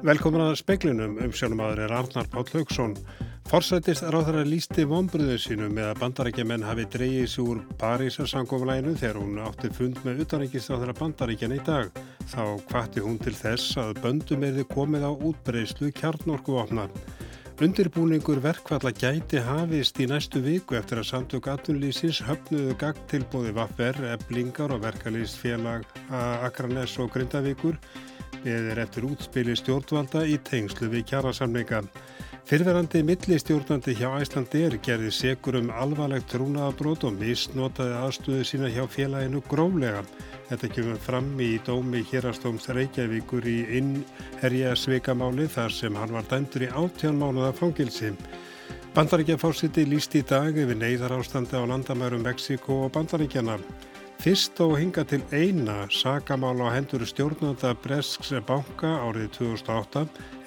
Velkomin að speklinum um sjónumadur er Arnar Páll Haugsson. Forsættist ráðara lísti vonbröðu sínu með að bandarækjaman hafi dreyið sér úr Parísarsangofulæginu þegar hún átti fund með utanrækistráðara bandarækjan í dag. Þá kvatti hún til þess að böndum erði komið á útbreyslu kjarnorkuvopna. Undirbúningur verkvalla gæti hafist í næstu viku eftir að samtök atunlýsins höfnuðu gagtilbóði vaffer, eblingar og verkalýst félag Akranes og Grindavíkur er eftir útspili stjórnvalda í tengslu við kjærasamlinga. Fyrverandi millistjórnandi hjá Æslandi er gerði segur um alvarlegt trúnaðabrót og misnotaði aðstöðu sína hjá félaginu gróflega. Þetta kemur fram í dómi hérastóms Reykjavíkur í innherja sveikamáli þar sem hann var dæmdur í áttján mánuða fangilsi. Bandaríkjafársiti líst í dag yfir neyðar ástandi á landamærum Mexiko og Bandaríkjana. Fyrst og hinga til eina sagamála á hendur stjórnanda Bresks banka árið 2008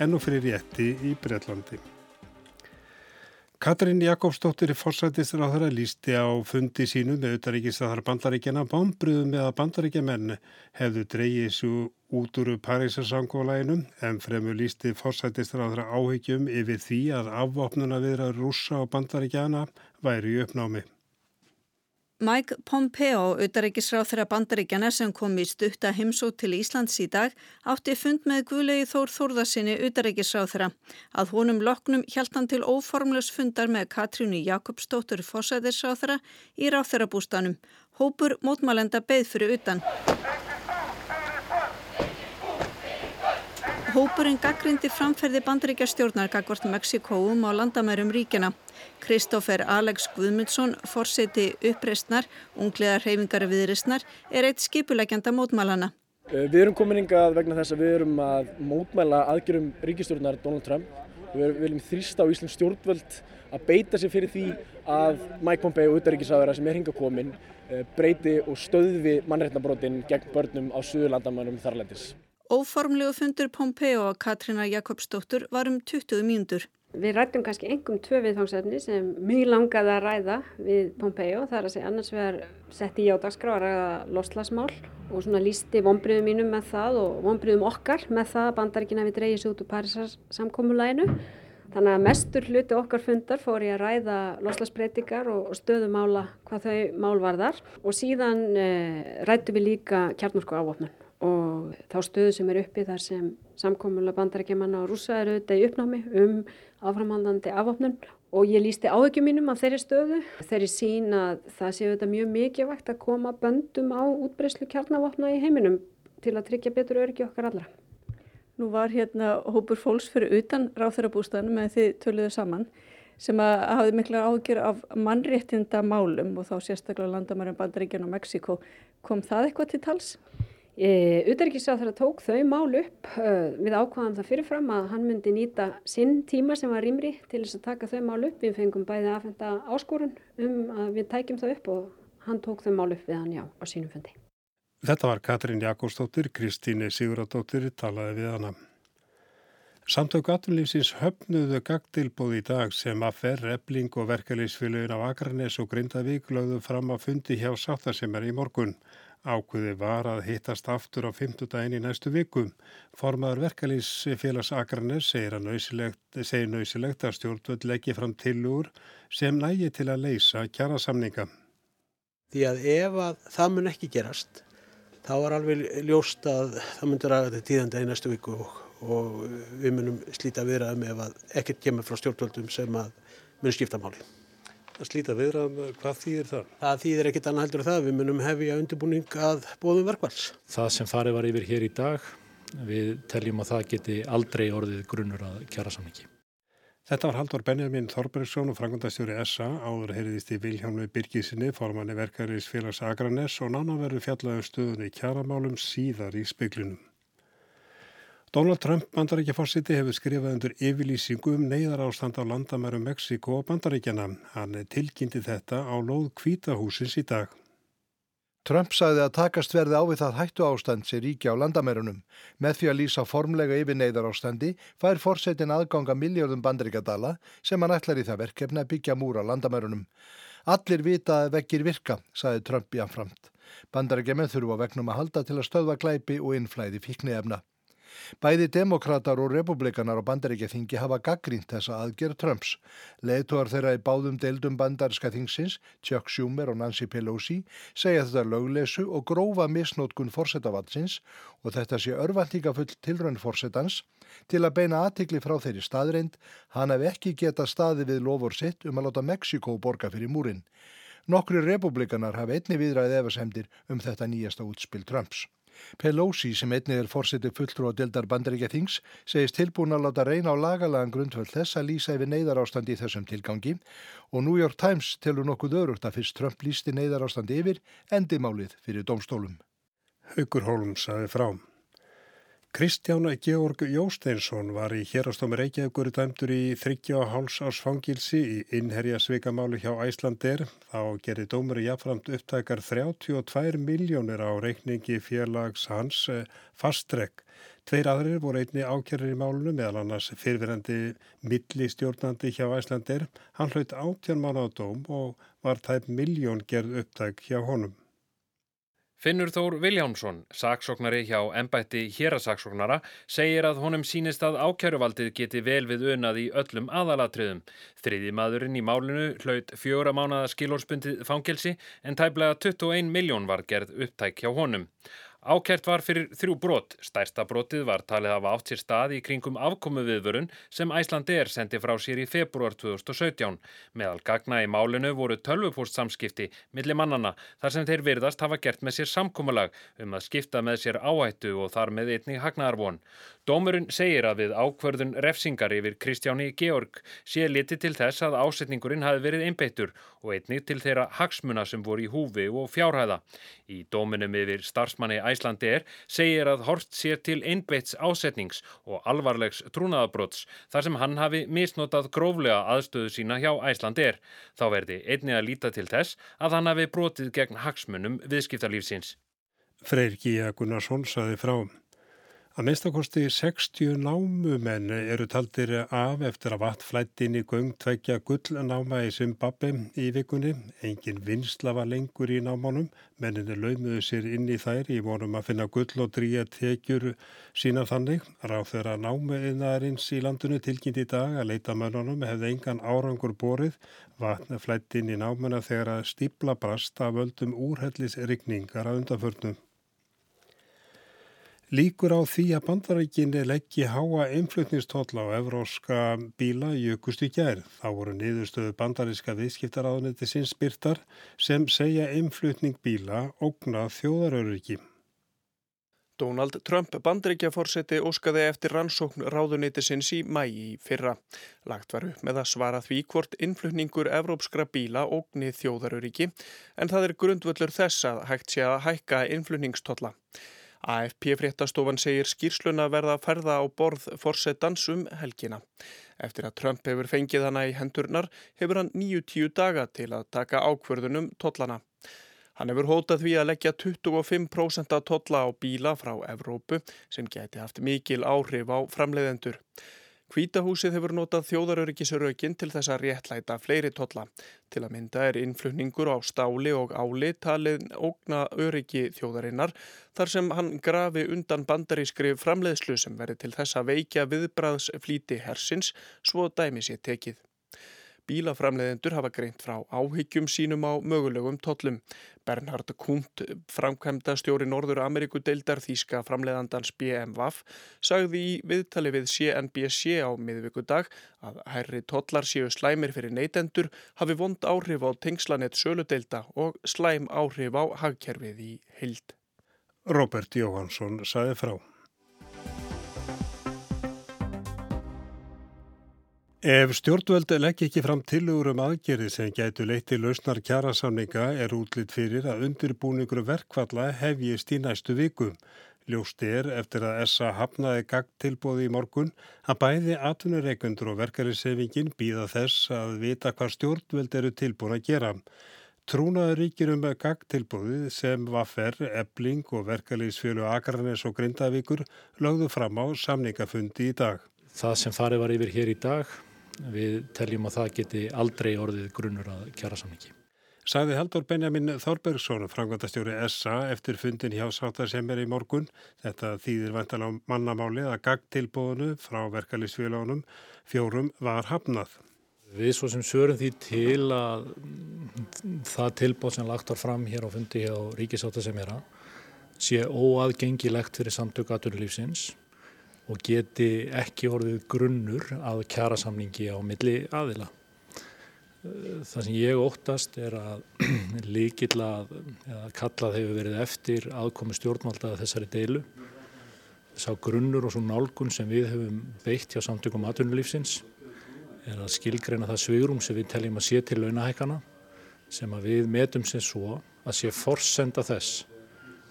enn og fyrir rétti í Breitlandi. Katrín Jakobsdóttir fórsættistur á þeirra lísti á fundi sínu með utaríkistæðar bandaríkjana bámbruðu með að bandaríkjamenn hefðu dreyið svo út úr Parísarsangolæginu en fremur lísti fórsættistur á þeirra áhyggjum yfir því að afvopnuna viðra rúsa og bandaríkjana væri uppnámi. Mike Pompeo, auðaríkisráð þeirra bandaríkjana sem kom í stutta heimsó til Íslands í dag, átti fund með Guðlegi Þór Þórðarsinni auðaríkisráð þeirra. Að honum loknum hjælt hann til óformlegs fundar með Katrínu Jakobsdóttur fósæðisráð þeirra í ráð þeirra bústanum. Hópur mótmálenda beð fyrir utan. Hópurinn gaggrindi framferði bandaríkja stjórnar gagvart Mexikóum á landamærum ríkina. Kristófer Alex Guðmundsson, forseti uppreistnar, ungliðar hreyfingar viðreistnar, er eitt skipulegjanda mótmælana. Eh, við erum komin yngað vegna þess að við erum að mótmæla aðgjörum ríkistjórnar Donald Trump. Við viljum þrýsta á Íslands stjórnvöld að beita sér fyrir því að Mike Pompeo, utaríkisáðara sem er hinga komin, eh, breyti og stöðvi mannreitnabrótin gegn börnum á Suðurlandamannum þarlendis. Óformlegu fundur Pompeo og Katrína Jakobsdóttur var um 20 mínútur. Við rættum kannski engum tvö viðfangsefni sem mjög langaði að ræða við Pompeo. Það er að segja annars vegar sett í jádagskrá að ræða loslasmál og svona lísti vonbriðum mínum með það og vonbriðum okkar með það að bandaríkina við dreyjum sér út úr Parísar samkómulæginu. Þannig að mestur hluti okkar fundar fór ég að ræða loslasbreytingar og stöðumála hvað þau mál varðar og síðan eh, rættum við líka kjarnorku ávopnun og þá stöðu sem er uppi þar sem samkómulega bandarækjumanna og rúsa eru auðvitað í uppnámi um áframhandandi afopnun og ég lísti áhyggjum mínum af þeirri stöðu. Þeirri sín að það sé auðvitað mjög mikilvægt að koma böndum á útbreyslu kjarnavopna í heiminum til að tryggja betur öryggi okkar allra. Nú var hérna hópur fólks fyrir utan ráþurabústæðinu með því töluðu saman sem að hafði mikla ágjör af mannréttinda málum og þá sérstaklega landamærum bandaríkjan og Mexiko. Kom það eitthvað til tals? Uterikisráð þeirra tók þau mál upp við ákvaðan það fyrirfram að hann myndi nýta sinn tíma sem var rýmri til þess að taka þau mál upp. Við fengum bæði aðfenda áskorun um að við tækjum þau upp og hann tók þau mál upp við hann já á sínum fundi. Þetta var Katrín Jakobsdóttir, Kristíne Siguradóttir talaði við hana. Samtök aðtunlýfsins höfnuðu gagdilbóð í dag sem að ferr, ebling og verkefliðsfélagin á Akranes og Grindavík lögðu fram að fundi hjá sáttasemmer í morgun. Ákveði var að hittast aftur á fymtudaginn í næstu vikum. Formaður verkalýsfélags Akranes segir nöysilegt að stjórnvöld leggja fram tilugur sem nægi til að leysa kjærasamninga. Því að ef að það mun ekki gerast, þá er alveg ljóst að það myndur að þetta tíðanda í næstu viku og, og við munum slíta viðraðum ef ekkert kemur frá stjórnvöldum sem mun skipta máli slíta viðram, hvað þýðir það? Það þýðir ekkit annað heldur það, við munum hefja undirbúning að bóðum verkvals. Það sem farið var yfir hér í dag, við teljum að það geti aldrei orðið grunnur að kjara samningi. Þetta var Haldur Benjamin Þorbergsson og frangundastjóri SA, áður heyriðist í Viljánu Birgisinni, formanni verkaris félags Akranes og nána verður fjallaðu um stöðunni kjaramálum síðar í speiklunum. Donald Trump bandaríkjaforsiti hefur skrifað undir yfirlýsingu um neyðar ástand á landamærum Mexiko og bandaríkjana. Hann tilkynnti þetta á lóð kvítahúsins í dag. Trump sagði að takast verði á við það hættu ástand sem ríkja á landamærunum. Með því að lýsa formlega yfir neyðar ástandi fær forsetin aðganga miljardum bandaríkjadala sem hann ætlar í það verkefni að byggja múra á landamærunum. Allir vita að vekkir virka, sagði Trump í anframt. Bandaríkjaman þurfu á vegnum að halda til að stöðva glæpi og innflæði fíkni efna. Bæði demokrater og republikanar á bandaríkja þingi hafa gaggrínt þessa aðgerð Trumps. Leðtúar þeirra í báðum deildum bandaríska þingsins, Chuck Schumer og Nancy Pelosi, segja þetta löglesu og grófa misnótkun fórsetavaldsins og þetta sé örvæntingafull tilrönn fórsetans til að beina aðtikli frá þeirri staðreind hann hef ekki geta staði við lofur sitt um að láta Mexiko borga fyrir múrin. Nokkri republikanar hafa einni viðræðið efasemdir um þetta nýjasta útspill Trumps. Pelosi sem einnig er fórsetið fulltrú á dildar bandaríkja þings segist tilbúin að láta reyna á lagalagan grundvöld þess að lýsa yfir neyðarástandi í þessum tilgangi og New York Times telur nokkuð örugt að fyrst Trump lýsti neyðarástandi yfir endimálið fyrir domstólum. Haugur Hólm saði frám. Kristján Georg Jósteinsson var í hérastómi Reykjavíkur dæmtur í 30,5 árs fangilsi í innherja sveikamálu hjá Æslander. Þá gerði dómuri jafnframt upptækar 32 miljónir á reikningi félags hans eh, fastregg. Tveir aðrir voru einni ákjörður í málunum meðal annars fyrfirandi milli stjórnandi hjá Æslander. Hann hlaut 18 mánu á dóm og var tæp miljón gerð upptæk hjá honum. Finnur Þór Viljámsson, saksóknari hjá ennbætti hérasaksóknara, segir að honum sínist að ákjæruvaldið geti vel við unað í öllum aðalatriðum. Þriði maðurinn í málinu hlaut fjóra mánada skilórspundið fangelsi en tæblega 21 miljón var gerð upptæk hjá honum. Ákert var fyrir þrjú brot. Stærsta brotið var talið hafa átt sér stað í kringum afkomu viðvörun sem Æslandeir sendi frá sér í februar 2017. Meðal gagna í málinu voru tölvupóstsamskipti millir mannana þar sem þeir virðast hafa gert með sér samkómalag um að skipta með sér áhættu og þar með einnig hagnaðarvon. Dómurinn segir að við ákverðun refsingar yfir Kristjáni Georg sé liti til þess að ásetningurinn hafi verið einbeittur og einnig til þeirra hagsmuna sem voru í húfi og fjárhæða. Í dóminum yfir starfsmanni Æslandi er segir að Horst sér til einbeits ásetnings og alvarlegs trúnaðabróts þar sem hann hafi misnotað gróflega aðstöðu sína hjá Æslandi er. Þá verði einnig að líta til þess að hann hafi brotið gegn hagsmunum viðskiptarlífsins. Freyr Gíja Gunnarsson saði frá. Að minnstakosti 60 námumenn eru taldir af eftir að vatn flætti inn í göngtveggja gullnáma í Zimbabwe í vikunni. Engin vinsla var lengur í námanum, menninni laumuðu sér inn í þær í vonum að finna gull og dríja tekjur sína þannig. Ráð þeirra námuðinarins í landinu tilkynnt í dag að leita mönnunum hefði engan árangur borið. Vatn flætti inn í námuna þegar að stípla brast af völdum úrhellis rigningar að undanförnum. Líkur á því að bandarækinni leggji háa einflutningstólla á evróska bíla jökust í gær. Þá voru niðurstöðu bandaríska viðskiptaráðuniti sinns byrtar sem segja einflutning bíla ógna þjóðaröryggi. Donald Trump bandryggjaforseti óskaði eftir rannsókn ráðunitisins í mægi fyrra. Lagt var upp með að svara því hvort innflutningur evrópskra bíla ógni þjóðaröryggi en það er grundvöllur þess að hægt sé að hækka innflutningstólla. AFP fréttastofan segir skýrsluna verða að ferða á borð forsetans um helgina. Eftir að Trump hefur fengið hana í hendurnar hefur hann 90 daga til að taka ákverðunum tollana. Hann hefur hótað því að leggja 25% tolla á bíla frá Evrópu sem geti haft mikil áhrif á framleiðendur. Hvítahúsið hefur notað þjóðaröryggisraukinn til þess að réttlæta fleiri totla. Til að mynda er innflutningur á stáli og áli talið ógna öryggi þjóðarinnar þar sem hann grafi undan bandarískri framleiðslu sem verið til þess að veikja viðbræðsflíti hersins svo dæmi sér tekið. Bílaframleðendur hafa greint frá áhyggjum sínum á mögulegum tollum. Bernhard Kunt, framkvæmda stjóri Norður Ameríku deildar þýska framleðandans BMWF, sagði í viðtali við CNBC á miðvíkudag að herri tollar séu slæmir fyrir neytendur, hafi vond áhrif á tengslanett söludeilda og slæm áhrif á hagkerfið í hild. Robert Jóhansson sagði frá. Ef stjórnvöld legg ekki fram tilugur um aðgerði sem gætu leitt til lausnar kjærasamninga er útlitt fyrir að undirbúningur verkfalla hefjist í næstu viku. Ljóst er eftir að SA hafnaði gagtilbóði í morgun að bæði atvinnureikundur og verkarisefingin býða þess að vita hvað stjórnvöld eru tilbúin að gera. Trúnaður ríkir um gagtilbóði sem Vaffer, Ebling og verkalisfjölu Akarnes og Grindavíkur lögðu fram á samningafundi í dag. Það sem farið var yfir hér í dag Við teljum að það geti aldrei orðið grunnur að kjara samningi. Sagði Haldur Benjamin Þorbergsson, frangvandastjóri SA, eftir fundin hjá Sáttasemmer í morgun. Þetta þýðir vantala á mannamáli að gagtilbóðinu frá verkalýsfélagunum fjórum var hafnað. Við svo sem sörum því til að það tilbóð sem lagt var fram hér á fundi hjá Ríkisáttasemera sé óaðgengilegt fyrir samtök aðurlífsins og geti ekki orðið grunnur að kjara samningi á milli aðila. Það sem ég óttast er að líkill að kallað hefur verið eftir aðkomi stjórnvalda þessari deilu. Sá grunnur og svo nálgun sem við hefum beitt hjá samtökum aðtunulífsins er að skilgreina það svigrum sem við teljum að sé til launahækana sem að við metum sem svo að sé forsenda þess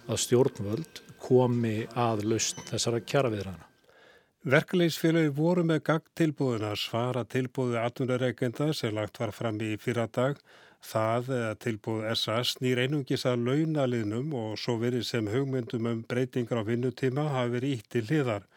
að stjórnvöld komi að laust þessara kjaraviðræna. Verkleysfélagi voru með gagtilbúðuna svara tilbúðu atvinnareikenda sem lagt var fram í fyrra dag. Það tilbúð SAS nýr einungis að launaliðnum og svo verið sem hugmyndum um breytingar á vinnutíma hafi verið ítt til hliðar.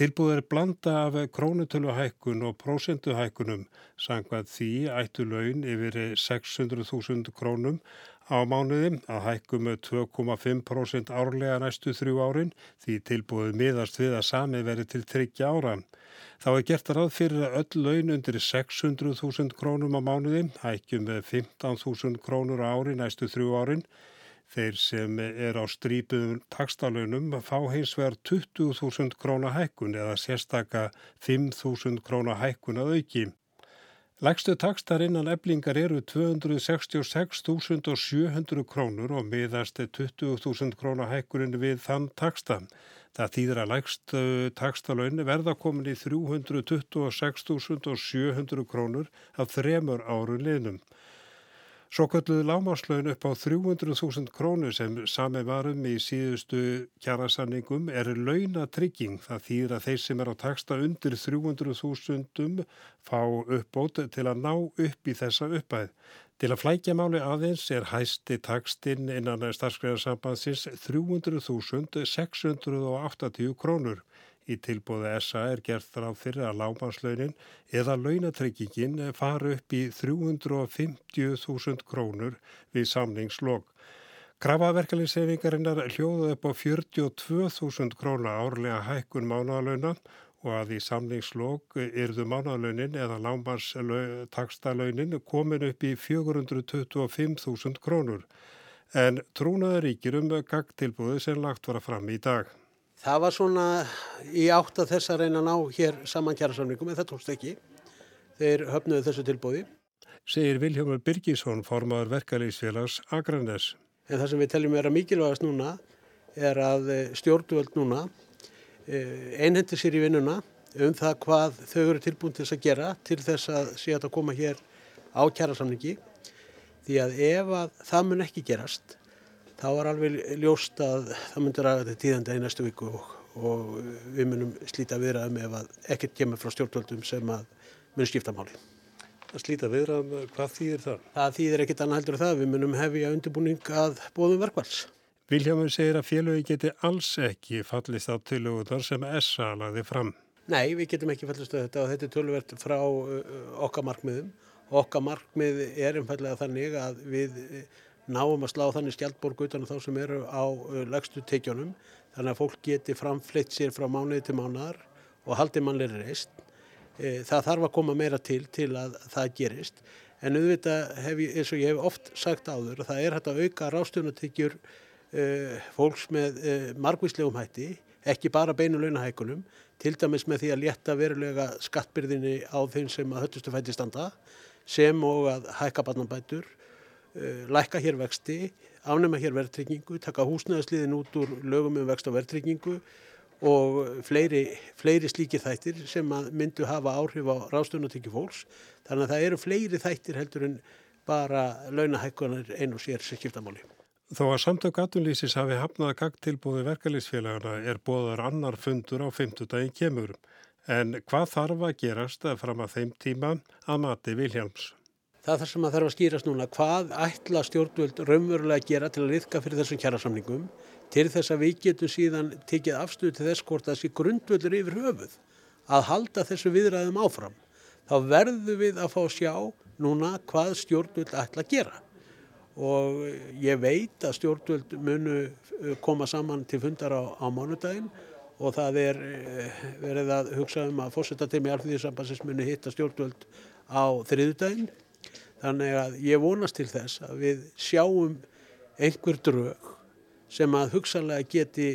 Tilbúð er blanda af krónutöluhækkun og prósenduhækkunum. Sangvað því ættu laun yfir 600.000 krónum á mánuði að hækkum með 2,5% árlega næstu þrjú árin því tilbúið miðast við að sami veri til tryggja ára. Þá er gert ráð fyrir að öll laun undir 600.000 krónum á mánuði hækkum með 15.000 krónur á ári næstu þrjú árin. Þeir sem er á strípuðum takstalönum fá hins vegar 20.000 krónar hækkun eða sérstaka 5.000 krónar hækkun að auki. Lægstu takstar innan eblingar eru 266.700 krónur og miðast 20.000 krónar hækkurinn við þann taksta. Það þýðir að lægstu takstalögn verða komin í 326.700 krónur af þremur árun liðnum. Svo kalluðu lámaslaun upp á 300.000 krónur sem sami varum í síðustu kjarasanningum er launatrygging. Það þýðir að þeir sem er á taksta undir 300.000 fá uppbót til að ná upp í þessa uppæð. Til að flækja máli aðeins er hæsti takstinn innan starfskræðarsambansins 300.680 krónur. Í tilbúðu SA er gert á fyrir að lámanslaunin eða launatryggingin fara upp í 350.000 krónur við samningslokk. Krafaverkalisefingarinnar hljóðu upp á 42.000 króna árlega hækkun mánuðalauna og að í samningslokk yrðu mánuðalaunin eða lámanstakstalauninn komin upp í 425.000 krónur. En trúnaður ríkir um gagtilbúðu sem lagt var fram í dag. Það var svona í átt að þess að reyna að ná hér saman kjærasamningum en það tókst ekki. Þeir höfnuðu þessu tilbúði. Segir Viljómar Birgisson, formadur verkalýsfélags Akranes. En það sem við teljum vera mikilvægast núna er að stjórnvöld núna einhendir sér í vinnuna um það hvað þau eru tilbúin til þess að gera til þess að sé að koma hér á kjærasamningi. Því að ef að það mun ekki gerast þá var alveg ljóst að það myndir að þetta tíðanda í næstu viku og, og við munum slíta viðraðum ef að ekkert kemur frá stjórnvöldum sem að mun skipta máli. Að slíta viðraðum, hvað þýðir það? Það þýðir ekkert annað heldur það, við munum hefja undirbúning að bóðum verkvals. Viljámur segir að félögi geti alls ekki fallist á tilöguðar sem SA lagði fram. Nei, við getum ekki fallist á þetta og þetta er tölvert frá okkar markmiðum. Okkar markmið er umfællega þannig að við náum að slá þannig skjaldborg utan þá sem eru á lagstu teikjónum þannig að fólk geti framfleitt sér frá mánuði til mánuðar og haldi mannleiri reist. Það þarf að koma meira til til að það gerist en auðvitað hef ég, eins og ég hef oft sagt áður, það er hægt að auka rástjónatekjur uh, fólks með uh, margvíslegum hætti, ekki bara beinu launahækunum, til dæmis með því að létta verulega skattbyrðinni á þeim sem að höttustu fætti standa sem og að hækka barnabætur lækka hér vexti, afnema hér verðtryggingu, taka húsnæðasliðin út úr lögum um vext og verðtryggingu og fleiri, fleiri slíki þættir sem myndu hafa áhrif á ráðstöðunatekki fólks. Þannig að það eru fleiri þættir heldur en bara launahækkunar einu og sér sem skiptamáli. Þó að samtök atunlýsis hafi hafnað gagtilbúði verkalýsfélagana er bóðar annar fundur á 50 daginn kemur. En hvað þarf að gerast að fram að þeim tíma að mati Viljáms? Það er það sem að þarf að skýrast núna. Hvað ætla stjórnvöld raunverulega að gera til að liðka fyrir þessum kjærasamningum til þess að við getum síðan tekið afstöðu til þess hvort þessi grundvöldur yfir höfuð að halda þessu viðræðum áfram. Þá verðum við að fá að sjá núna hvað stjórnvöld ætla að gera og ég veit að stjórnvöld munu uh, koma saman til fundar á, á mánudaginn og það er uh, verið að hugsa um að fórsetatemi alþýðisambansins muni hitta stjórnvöld á þriðudaginn. Þannig að ég vonast til þess að við sjáum einhver drög sem að hugsanlega geti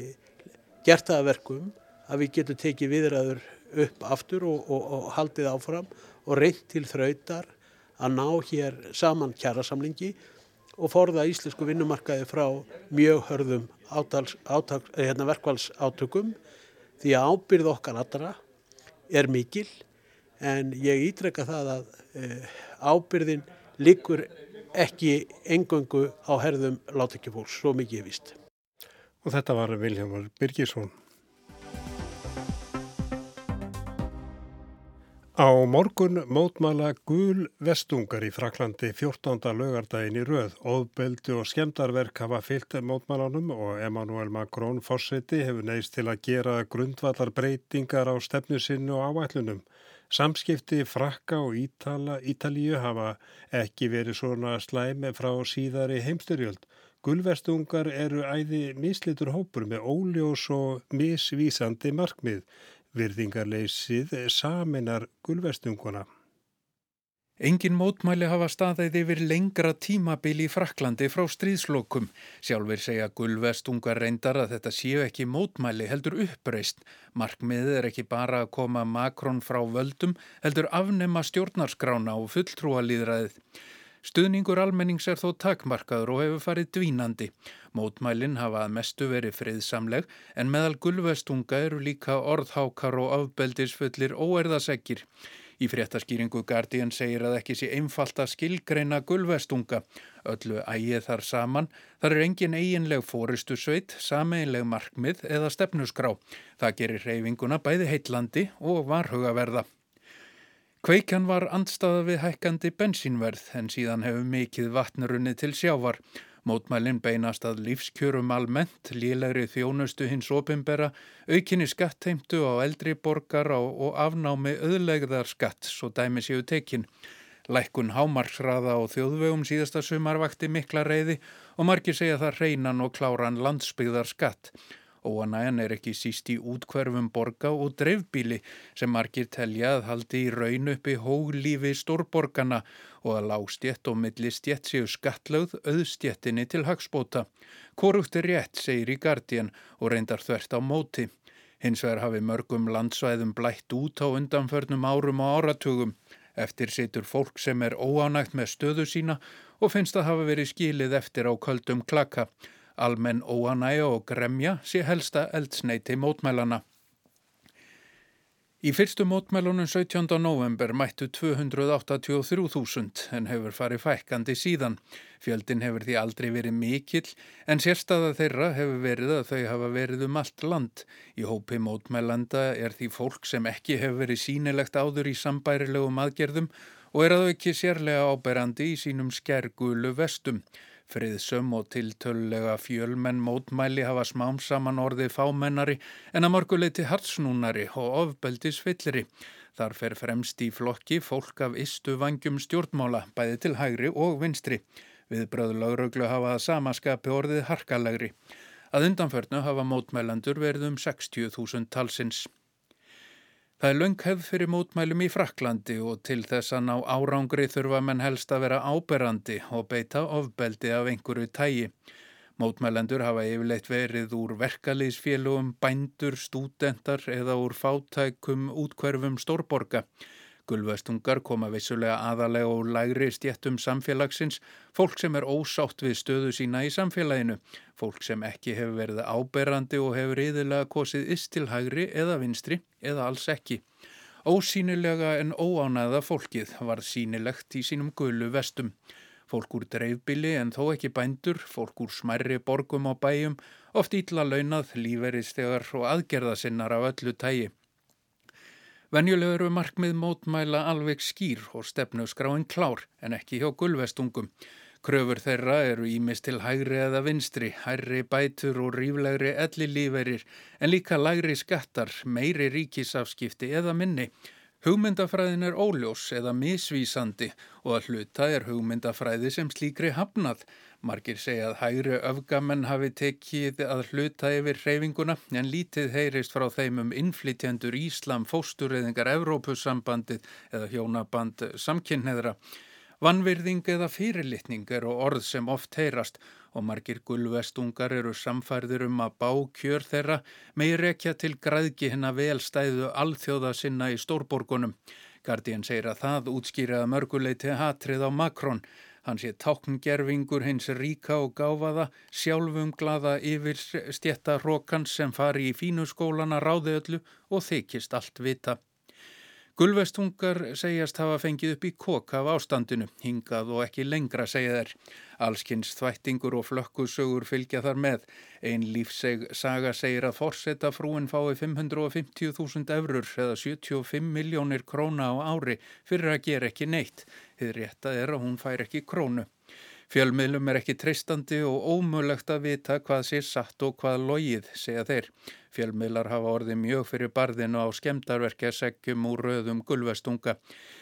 gert það að verkum að við getum tekið viðræður upp aftur og, og, og haldið áfram og reynd til þrautar að ná hér saman kjærasamlingi og forða íslensku vinnumarkaði frá mjög hörðum átals, átals, eh, hérna, verkvælsátökum því að ábyrð okkar allra er mikil en ég ítreka það að e, ábyrðin likur ekki engöngu á herðum látekjufólks, svo mikið ég vist. Og þetta var Viljámar Birgisson. Á morgun mótmala gul vestungar í Fraklandi 14. lögardaginn í röð. Óðbeldi og skemdarverk hafa fyllt mótmalanum og Emmanuel Macron fórseti hefur neist til að gera grundvallar breytingar á stefnu sinnu og áætlunum. Samskipti Frakka og Ítala, Ítalíu hafa ekki verið svona slæmi frá síðari heimstyrjöld. Gulvestungar eru æði mislitur hópur með óljós og misvísandi markmið. Virðingarleysið saminar gulvestunguna. Engin mótmæli hafa staðið yfir lengra tímabili í Fraklandi frá stríðslokum. Sjálfur segja gulvestungar reyndar að þetta séu ekki mótmæli heldur uppreist. Markmiðið er ekki bara að koma Makrón frá völdum heldur afnema stjórnarskrána og fulltrúalýðræðið. Stuðningur almennings er þó takmarkaður og hefur farið dvínandi. Mótmælinn hafa að mestu verið friðsamleg en meðal gulvestunga eru líka orðhákar og afbeldisfullir óerðasekkir. Í fréttaskýringu Guardian segir að ekki sé einfalt að skilgreina gulvestunga. Öllu ægið þar saman. Þar er engin eiginleg fóristu sveit, sameinleg markmið eða stefnusgrá. Það gerir reyfinguna bæði heitlandi og varhugaverða. Kveikjan var andstaða við hækkandi bensínverð en síðan hefur mikið vatnurunni til sjávar. Mótmælinn beinast að lífskjörum almennt, lílegri þjónustu hins opimbera, aukinni skattheimtu á eldri borgar og afnámi öðlegðar skatt, svo dæmi séu tekinn. Lækkun hámarksraða á þjóðvegum síðasta sumar vakti mikla reyði og margir segja það reynan og kláran landsbyggðar skatt. Óanæjan er ekki síst í útkverfum borga og dreifbíli sem margir telja að haldi í raun uppi hóglífi stórborgana og að lágstjett og millistjett séu skattlögð auðstjettinni til hagspóta. Korugt er rétt, segir í Guardian og reyndar þvert á móti. Hins vegar hafi mörgum landsvæðum blætt út á undanförnum árum og áratugum. Eftir situr fólk sem er óánægt með stöðu sína og finnst að hafa verið skilið eftir á köldum klakka. Almenn óanæja og gremja sé helsta eldsneiti mótmælana. Í fyrstu mótmælunum 17. november mættu 283.000 en hefur farið fækkandi síðan. Fjöldin hefur því aldrei verið mikill en sérstaða þeirra hefur verið að þau hafa verið um allt land. Í hópi mótmælanda er því fólk sem ekki hefur verið sínilegt áður í sambærilegum aðgerðum og er að þau ekki sérlega áberandi í sínum skergulu vestum. Friðsum og tiltölulega fjölmenn mótmæli hafa smám saman orðið fámennari en að morguleiti hartsnúnari og ofbeldis fyllri. Þar fer fremst í flokki fólk af istu vangjum stjórnmála, bæði til hægri og vinstri. Við bröðlauruglu hafa það samaskapi orðið harkalegri. Að undanförnu hafa mótmælandur verið um 60.000 talsins. Það er lönghefð fyrir mótmælum í Fraklandi og til þess að ná árangri þurfa menn helst að vera áberandi og beita ofbeldi af einhverju tægi. Mótmælendur hafa yfirleitt verið úr verkalýsfélugum, bændur, stúdentar eða úr fátækum útkverfum stórborga. Gulvestungar koma vissulega aðalega og lægri stjettum samfélagsins, fólk sem er ósátt við stöðu sína í samfélaginu, fólk sem ekki hefur verið áberandi og hefur yðurlega kosið istilhægri eða vinstri eða alls ekki. Ósýnilega en óánæða fólkið var sínilegt í sínum gullu vestum. Fólk úr dreifbili en þó ekki bændur, fólk úr smærri borgum á bæjum, oft ítla launað, líferistegar og aðgerðasinnar af öllu tægi. Venjulegur eru markmið mótmæla alveg skýr og stefnu skráin klár en ekki hjá gulvestungum. Kröfur þeirra eru ímist til hægri eða vinstri, hærri bætur og ríflegri elli líferir en líka lægri skattar, meiri ríkisafskipti eða minni. Hugmyndafræðin er óljós eða misvísandi og að hluta er hugmyndafræði sem slíkri hafnað. Margir segja að hægri öfgamenn hafi tekið að hluta yfir hreyfinguna en lítið heyrist frá þeim um innflytjendur Íslam, fóstureyðingar, Evrópussambandið eða hjónaband samkynneðra. Vannvirðing eða fyrirlitning eru orð sem oft heyrast og margir gulvestungar eru samfærður um að bá kjör þeirra meir rekja til græðki hennar velstæðu alþjóða sinna í stórborgunum. Guardian segir að það útskýraða mörguleiti hatrið á Makrón Hann sé tákngerfingur hins ríka og gáfaða, sjálfum glaða yfir stjetta hrókans sem fari í fínuskólana ráði öllu og þykist allt vita. Gulvestungar segjast hafa fengið upp í koka af ástandinu, hingað og ekki lengra segja þær. Allskynns þvættingur og flökkusögur fylgja þar með. Einn lífseg saga segir að forsetta frúin fái 550.000 eurur eða 75 miljónir króna á ári fyrir að gera ekki neitt. Þið rétta er að hún fær ekki krónu. Fjölmiðlum er ekki treystandi og ómögulegt að vita hvað sé satt og hvað logið, segja þeir. Fjölmiðlar hafa orðið mjög fyrir barðinu á skemdarverkja segjum úr röðum gulvestunga.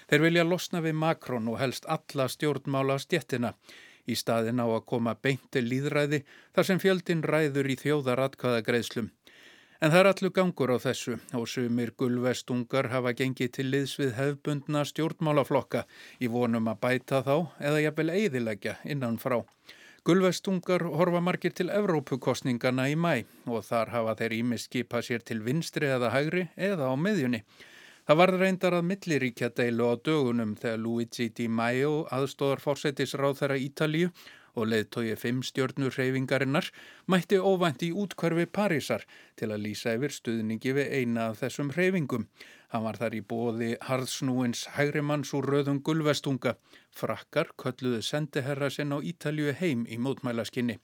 Þeir vilja losna við makrón og helst alla stjórnmála stjettina. Í staðin á að koma beinti líðræði þar sem fjöldin ræður í þjóðaratkvæðagreðslum. En það er allur gangur á þessu og sumir gulvestungar hafa gengið til liðs við hefbundna stjórnmálaflokka í vonum að bæta þá eða jafnvel eiðilegja innan frá. Gulvestungar horfa margir til Evrópukostningana í mæ og þar hafa þeir ímist skipað sér til vinstri eða hægri eða á miðjunni. Það varð reyndar að milliríkja deilu á dögunum þegar Luigi Di Maio aðstóðar fórsetisráð þeirra Ítalíu og leðtói fimm stjórnur reyfingarinnar mætti óvænt í útkvarfi Parísar til að lýsa yfir stuðningi við eina af þessum reyfingum. Hann var þar í bóði harðsnúins hægrimanns úr röðum gulvestunga. Frakkar kölluðu sendiherra sinn á Ítalju heim í mótmælaskinni.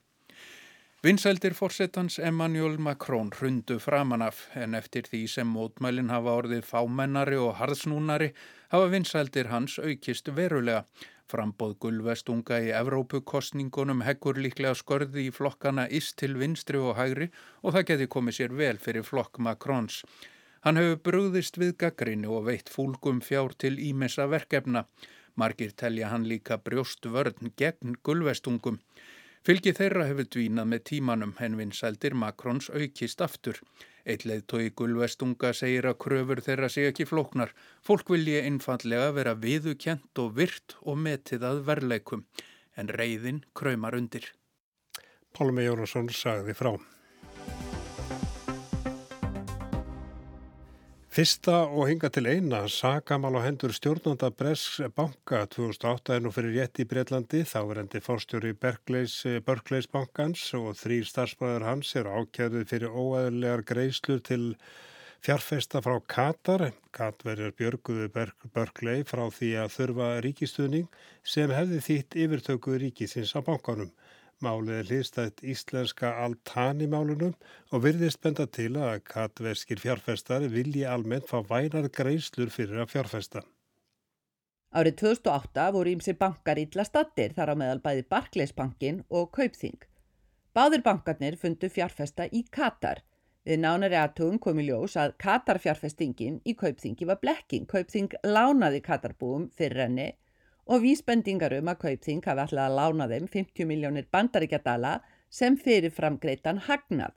Vinsældir fórsetans Emmanuel Macron hrundu framanaf en eftir því sem mótmælinn hafa orðið fámennari og harðsnúnari hafa vinsældir hans aukist verulega. Frambóð gulvestunga í Evrópukostningunum heggur líklega skörði í flokkana ist til vinstri og hægri og það geti komið sér vel fyrir flokk Makrons. Hann hefur brúðist við gaggrinni og veitt fúlgum fjár til ímessa verkefna. Margir telja hann líka brjóst vörn gegn gulvestungum. Fylgi þeirra hefur dvínað með tímanum en vinsældir Makrons aukist aftur. Eitleið tói gulvestunga segir að kröfur þeirra sé ekki flóknar. Fólk vilji einfallega vera viðukjent og virt og metið að verleikum. En reyðin kröymar undir. Pálmi Jónasson sagði frá. Fyrsta og hinga til eina sakamál á hendur stjórnanda Bresk banka 2008 er nú fyrir rétt í Breitlandi. Þá er endi fórstjóri Berkleis bankans og þrýr starfsbræður hans er ákjærið fyrir óæðilegar greislur til fjárfesta frá Katar. Katverjar björguðu Berklei frá því að þurfa ríkistuðning sem hefði þýtt yfirtökuð ríkisins á bankanum. Málið er hlýstætt íslenska Altani-málunum og virðist benda til að katverskir fjárfestari vilji almennt fá vænar greislur fyrir að fjárfesta. Árið 2008 voru ímsi bankar ítla stattir þar á meðal bæði Barclays-bankin og Kaupþing. Báðir bankarnir fundu fjárfesta í Katar. Við nánari aðtugum komi ljós að Katar fjárfestingin í Kaupþingi var blekking. Kaupþing lánaði Katarbúum fyrir henni og vísbendingar um að Kaupþing hafi alltaf að lána þeim 50 miljónir bandaríkjadala sem fyrir framgreitan hagnað.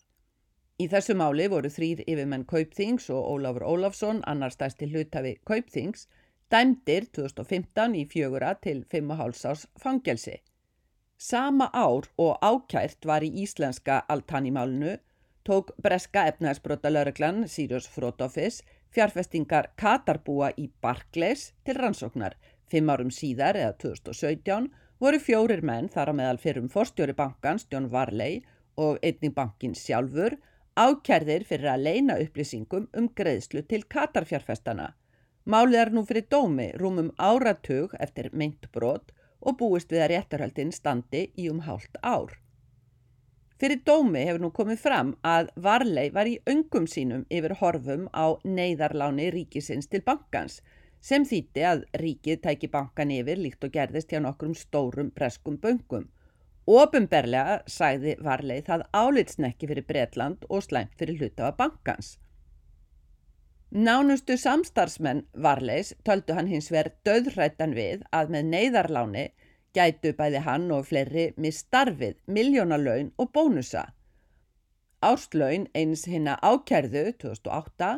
Í þessu máli voru þrýr yfirmenn Kaupþings og Ólafur Ólafsson, annar stærsti hlutafi Kaupþings, dæmdir 2015 í fjögura til 5,5 árs fangelsi. Sama ár og ákært var í íslenska Altani-málunu tók breska efnaðsbrota lauruglan Sirius Front Office fjárfestingar Katarbúa í Barclays til rannsóknar Fimm árum síðar, eða 2017, voru fjórir menn þar á meðal fyrrum forstjóri bankans, John Varley og einning bankins sjálfur, ákjærðir fyrir að leina upplýsingum um greiðslu til Katarfjárfestana. Málið er nú fyrir dómi rúmum áratug eftir myndbrot og búist við að réttarhaldin standi í um hálft ár. Fyrir dómi hefur nú komið fram að Varley var í öngum sínum yfir horfum á neyðarláni ríkisins til bankans sem þýtti að ríkið tæki bankan yfir líkt og gerðist hjá nokkrum stórum breskum böngum. Óbumberlega sæði varleið það álitsnekki fyrir Bretland og slæmt fyrir hlutafa bankans. Nánustu samstarfsmenn varleis töldu hann hins verð döðrættan við að með neyðarláni Gætu bæði hann og fleiri misstarfið, miljónalaun og bónusa. Árslaun eins hinna ákerðu 2008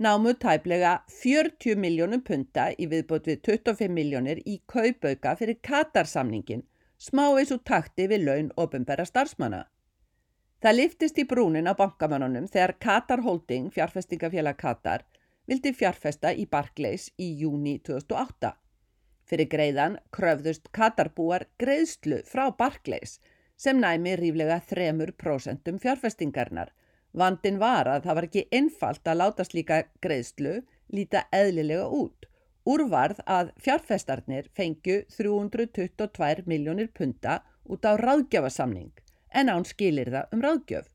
námu tæplega 40 miljónum punta í viðbót við 25 miljónir í kaupauka fyrir Katarsamningin, smá eins og takti við laun ofinbæra starfsmanna. Það liftist í brúnin á bankamannunum þegar Qatar Holding, fjárfestingafélag Qatar, vildi fjárfesta í Barclays í júni 2008. Fyrir greiðan kröfðust Qatarbúar greiðslu frá Barclays sem næmi ríflega 3% fjárfestingarnar. Vandin var að það var ekki einfalt að láta slíka greiðslu líta eðlilega út. Úrvarð að fjárfestarnir fengju 322 miljónir punta út á ráðgjafasamning en án skilir það um ráðgjöf.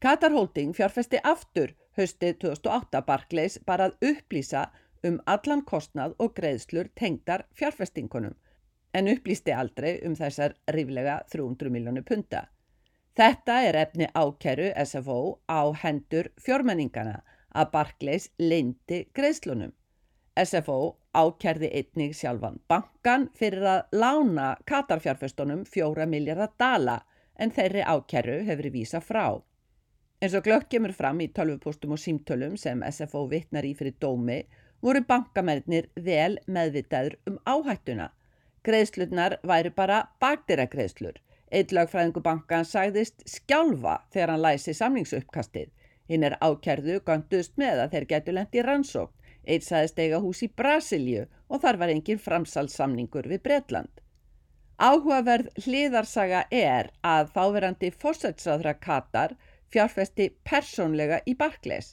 Qatar Holding fjárfesti aftur haustið 2008 Barclays bara að upplýsa um allan kostnað og greiðslur tengdar fjárfestingunum en upplýsti aldrei um þessar ríflega 300 miljónu punta. Þetta er efni ákeru SFO á hendur fjármenningana að Barclays leindi greiðslunum. SFO ákerði einnig sjálfan bankan fyrir að lána Katarfjárfestunum fjóra miljardar dala en þeirri ákerru hefur vísa frá. En svo glögg kemur fram í tölvupóstum og símtölum sem SFO vittnar í fyrir dómi voru bankamennir vel meðvitaður um áhættuna. Greiðslurnar væri bara bakdýragreiðslur. Eitt lagfræðingu bankan sagðist skjálfa þegar hann læsi samningsuppkastið. Hinn er ákerðu gandust með að þeir getur lendi rannsókn. Eitt sagðist eiga hús í Brasilju og þar var engin framsalsamningur við Bretland. Áhugaverð hliðarsaga er að þáverandi fórsætsraðra Katar fjárfesti persónlega í Barclays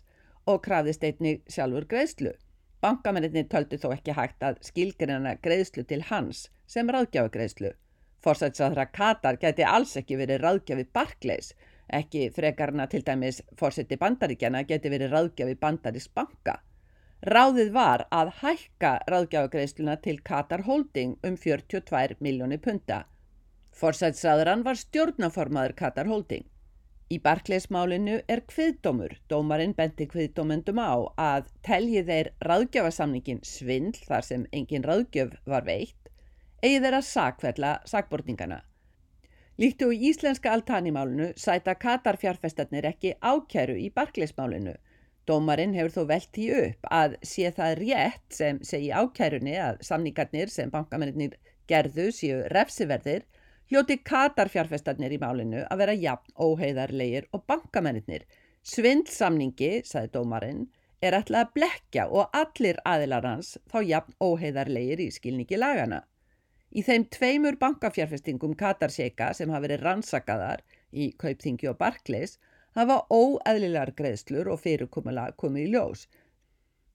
og krafðist einnig sjálfur greiðslu. Bankamennir töldu þó ekki hægt að skilgrina greiðslu til hans sem ráðgjafagreiðslu. Fórsætsraðra Katar geti alls ekki verið ráðgjafi Barclays, ekki frekarna til dæmis fórsætti bandaríkjana geti verið ráðgjafi bandaris banka. Ráðið var að hækka ráðgjafagreisluna til Qatar Holding um 42 miljóni punta. Forsætsræðurann var stjórnaformaður Qatar Holding. Í barkleismálinu er kviðdómur. Dómarinn benti kviðdómendum á að telji þeir ráðgjafasamningin svindl þar sem engin ráðgjöf var veitt, eigi þeir að sakvella sakbortningana. Líktu í íslenska altanimálinu sæta Qatar fjárfestarnir ekki ákjæru í barkleismálinu Dómarinn hefur þó velt í upp að sé það rétt sem segi ákærunni að samningarnir sem bankamennir gerðu séu refsiverðir hljóti katarfjárfestarnir í málinu að vera jafn óheiðarleir og bankamennir. Svindsamningi, sagði dómarinn, er ætlað að blekja og allir aðilar hans þá jafn óheiðarleir í skilningi lagana. Í þeim tveimur bankafjárfestingum Katarseka sem hafa verið rannsakaðar í Kaupþingi og Barclays hafa óeðlilegar greiðslur og fyrirkomulega komið í ljós.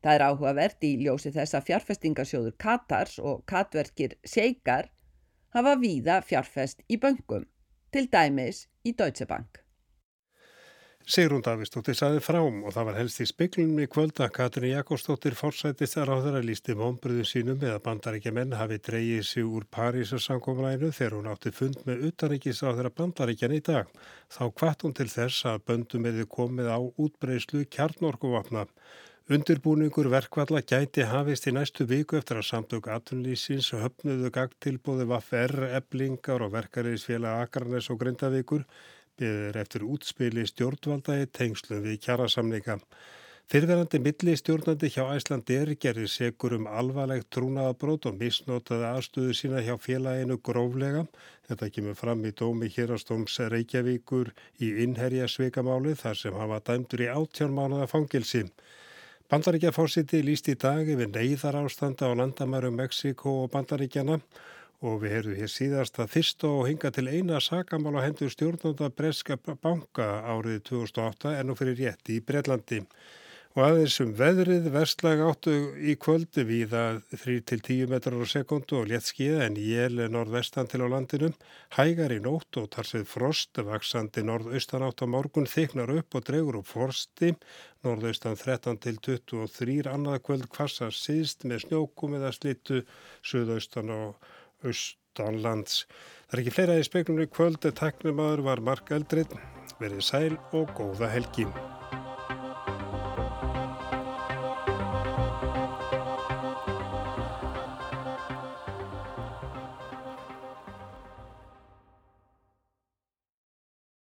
Það er áhugavert í ljósi þess að fjárfestingarsjóður Katars og katverkir Seikar hafa víða fjárfest í böngum, til dæmis í Deutsche Bank. Sigrún Davistóttir saði frám og það var helst í spiklunum í kvölda Katrin Jakobsdóttir fórsættist að ráður að lísti vonbröðu sínum með að bandaríkja menn hafi dreyið sig úr Parísarsankomlænu þegar hún átti fund með utanríkis á þeirra bandaríkjan í dag. Þá kvart hún til þess að böndum eði komið á útbreyslu kjarnorkuvapna. Undirbúningur verkvalla gæti hafist í næstu viku eftir að samtök atvinnlýsins höfnuðu gagtilbóði vaff-R, eblingar og verkariðsfélag Akarnes og Grindavíkur beður eftir útspili stjórnvalda í tengslu við kjærasamleika. Fyrverandi milli stjórnandi hjá Æslandir gerir segur um alvarlegt trúnaðabrót og misnotaði aðstöðu sína hjá félaginu gróflega. Þetta kemur fram í dómi hérastóms Reykjavíkur í innherja sveikamáli þar sem hafa dæmdur í áttjármánaða fangilsi. Bandaríkja fórsiti líst í dag yfir neyðar ástanda á landamæru Mexiko og Bandaríkjana og við heyrðum hér síðast að fyrst og hinga til eina sakamál á hendur stjórnanda Breska banka árið 2008 en nú fyrir rétti í Breitlandi. Og aðeins um veðrið vestlag áttu í kvöldu við að 3-10 metrar á sekundu og létt skiða en jél norðvestan til á landinu. Hægar í nótt og tarsið frost, vaksandi norðaustan átt á morgun, þyknar upp og dregur upp frosti. Norðaustan 13 til 23 annað kvöld kvassa síðst með snjókum eða slittu, suðaustan og austanlands. Það er ekki fleira í speklunni kvöld, teknumadur var Mark Eldrið, verið sæl og góða helgi.